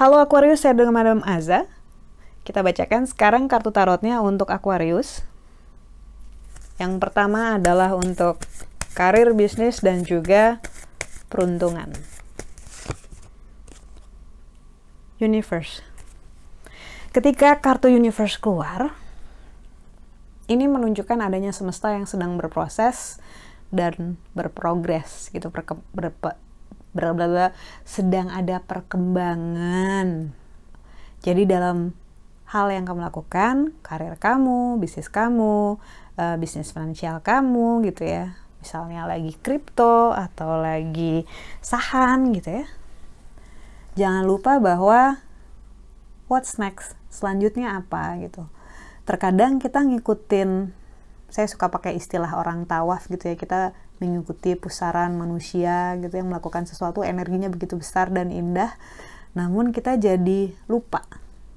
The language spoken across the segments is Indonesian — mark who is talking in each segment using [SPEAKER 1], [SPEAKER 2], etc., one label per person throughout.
[SPEAKER 1] Halo Aquarius, saya dengan Madam Aza. Kita bacakan sekarang kartu tarotnya untuk Aquarius. Yang pertama adalah untuk karir, bisnis, dan juga peruntungan. Universe. Ketika kartu Universe keluar, ini menunjukkan adanya semesta yang sedang berproses dan berprogres gitu, ber, ber, ber, sedang ada perkembangan. Jadi dalam hal yang kamu lakukan, karir kamu, bisnis kamu, uh, bisnis finansial kamu gitu ya misalnya lagi kripto atau lagi saham gitu ya jangan lupa bahwa what's next selanjutnya apa gitu terkadang kita ngikutin saya suka pakai istilah orang tawaf gitu ya kita mengikuti pusaran manusia gitu yang melakukan sesuatu energinya begitu besar dan indah namun kita jadi lupa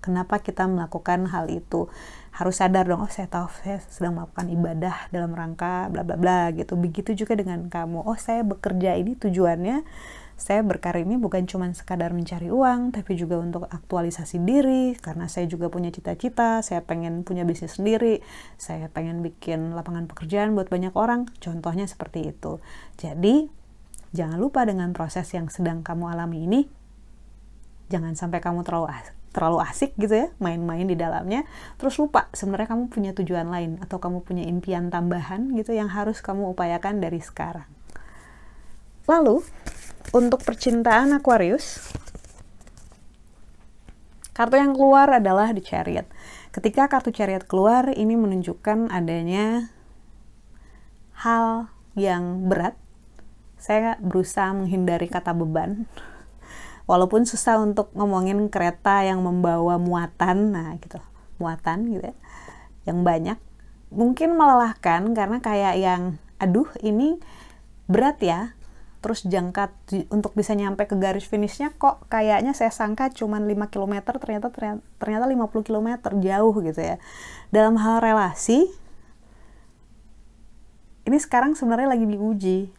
[SPEAKER 1] kenapa kita melakukan hal itu. Harus sadar dong oh saya tahu saya sedang melakukan ibadah dalam rangka bla bla bla gitu. Begitu juga dengan kamu. Oh saya bekerja ini tujuannya saya berkarir ini bukan cuma sekadar mencari uang tapi juga untuk aktualisasi diri karena saya juga punya cita-cita saya pengen punya bisnis sendiri saya pengen bikin lapangan pekerjaan buat banyak orang contohnya seperti itu. Jadi jangan lupa dengan proses yang sedang kamu alami ini jangan sampai kamu terlalu terlalu asik gitu ya main-main di dalamnya terus lupa sebenarnya kamu punya tujuan lain atau kamu punya impian tambahan gitu yang harus kamu upayakan dari sekarang. Lalu untuk percintaan Aquarius kartu yang keluar adalah The Chariot. Ketika kartu Chariot keluar ini menunjukkan adanya hal yang berat. Saya berusaha menghindari kata beban. Walaupun susah untuk ngomongin kereta yang membawa muatan nah gitu muatan gitu ya, yang banyak. Mungkin melelahkan karena kayak yang aduh ini berat ya terus jangka untuk bisa nyampe ke garis finishnya kok kayaknya saya sangka cuma 5 km ternyata ternyata 50 km jauh gitu ya dalam hal relasi ini sekarang sebenarnya lagi diuji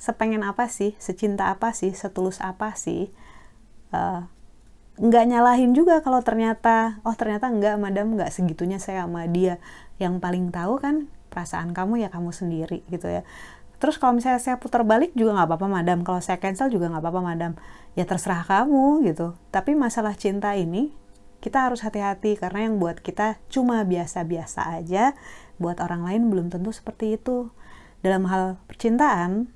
[SPEAKER 1] sepengen apa sih, secinta apa sih, setulus apa sih. Uh, nggak nyalahin juga kalau ternyata, oh ternyata nggak, madam nggak segitunya saya sama dia. Yang paling tahu kan perasaan kamu ya kamu sendiri gitu ya. Terus kalau misalnya saya putar balik juga nggak apa-apa madam, kalau saya cancel juga nggak apa-apa madam. Ya terserah kamu gitu. Tapi masalah cinta ini kita harus hati-hati karena yang buat kita cuma biasa-biasa aja, buat orang lain belum tentu seperti itu. Dalam hal percintaan,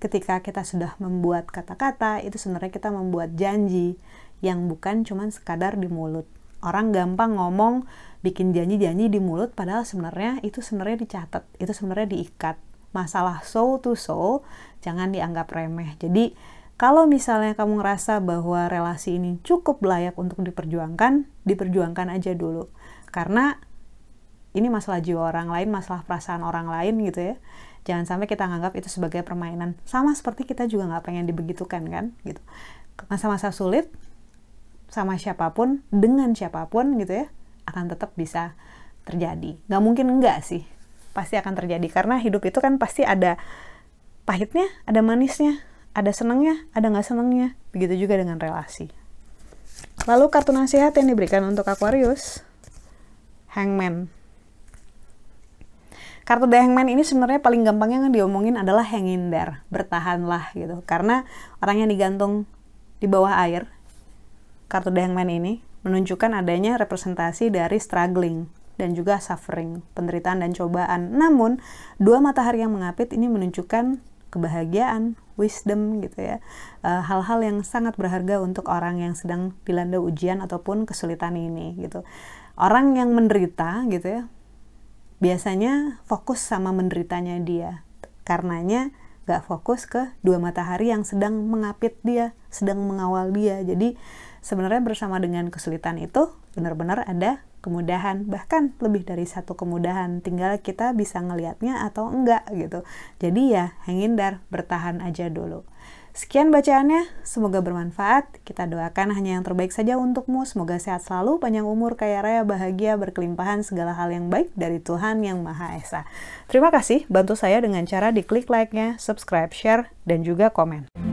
[SPEAKER 1] ketika kita sudah membuat kata-kata itu sebenarnya kita membuat janji yang bukan cuma sekadar di mulut orang gampang ngomong bikin janji-janji di mulut padahal sebenarnya itu sebenarnya dicatat itu sebenarnya diikat masalah soul to soul jangan dianggap remeh. Jadi kalau misalnya kamu ngerasa bahwa relasi ini cukup layak untuk diperjuangkan diperjuangkan aja dulu. Karena ini masalah jiwa orang lain masalah perasaan orang lain gitu ya. Jangan sampai kita nganggap itu sebagai permainan. Sama seperti kita juga nggak pengen dibegitukan kan gitu. Masa-masa sulit sama siapa pun dengan siapa pun gitu ya akan tetap bisa terjadi. Nggak mungkin enggak sih pasti akan terjadi. Karena hidup itu kan pasti ada pahitnya ada manisnya ada senangnya ada nggak senangnya begitu juga dengan relasi. Lalu kartu nasihat yang diberikan untuk Aquarius Hangman. Kartu The Hangman ini sebenarnya paling gampangnya yang diomongin adalah hang in there, bertahanlah gitu. Karena orang yang digantung di bawah air, kartu The Hangman ini menunjukkan adanya representasi dari struggling dan juga suffering, penderitaan dan cobaan. Namun, dua matahari yang mengapit ini menunjukkan kebahagiaan, wisdom gitu ya. Eh, hal-hal uh, yang sangat berharga untuk orang yang sedang dilanda ujian ataupun kesulitan ini gitu. Orang yang menderita gitu ya, biasanya fokus sama menderitanya dia. Karenanya gak fokus ke dua matahari yang sedang mengapit dia, sedang mengawal dia. Jadi sebenarnya bersama dengan kesulitan itu benar-benar ada kemudahan, bahkan lebih dari satu kemudahan. Tinggal kita bisa ngelihatnya atau enggak gitu. Jadi ya hangindar, bertahan aja dulu. Sekian bacaannya, semoga bermanfaat. Kita doakan hanya yang terbaik saja untukmu. Semoga sehat selalu, panjang umur, kaya raya, bahagia, berkelimpahan, segala hal yang baik dari Tuhan Yang Maha Esa. Terima kasih, bantu saya dengan cara diklik like-nya, subscribe, share, dan juga komen.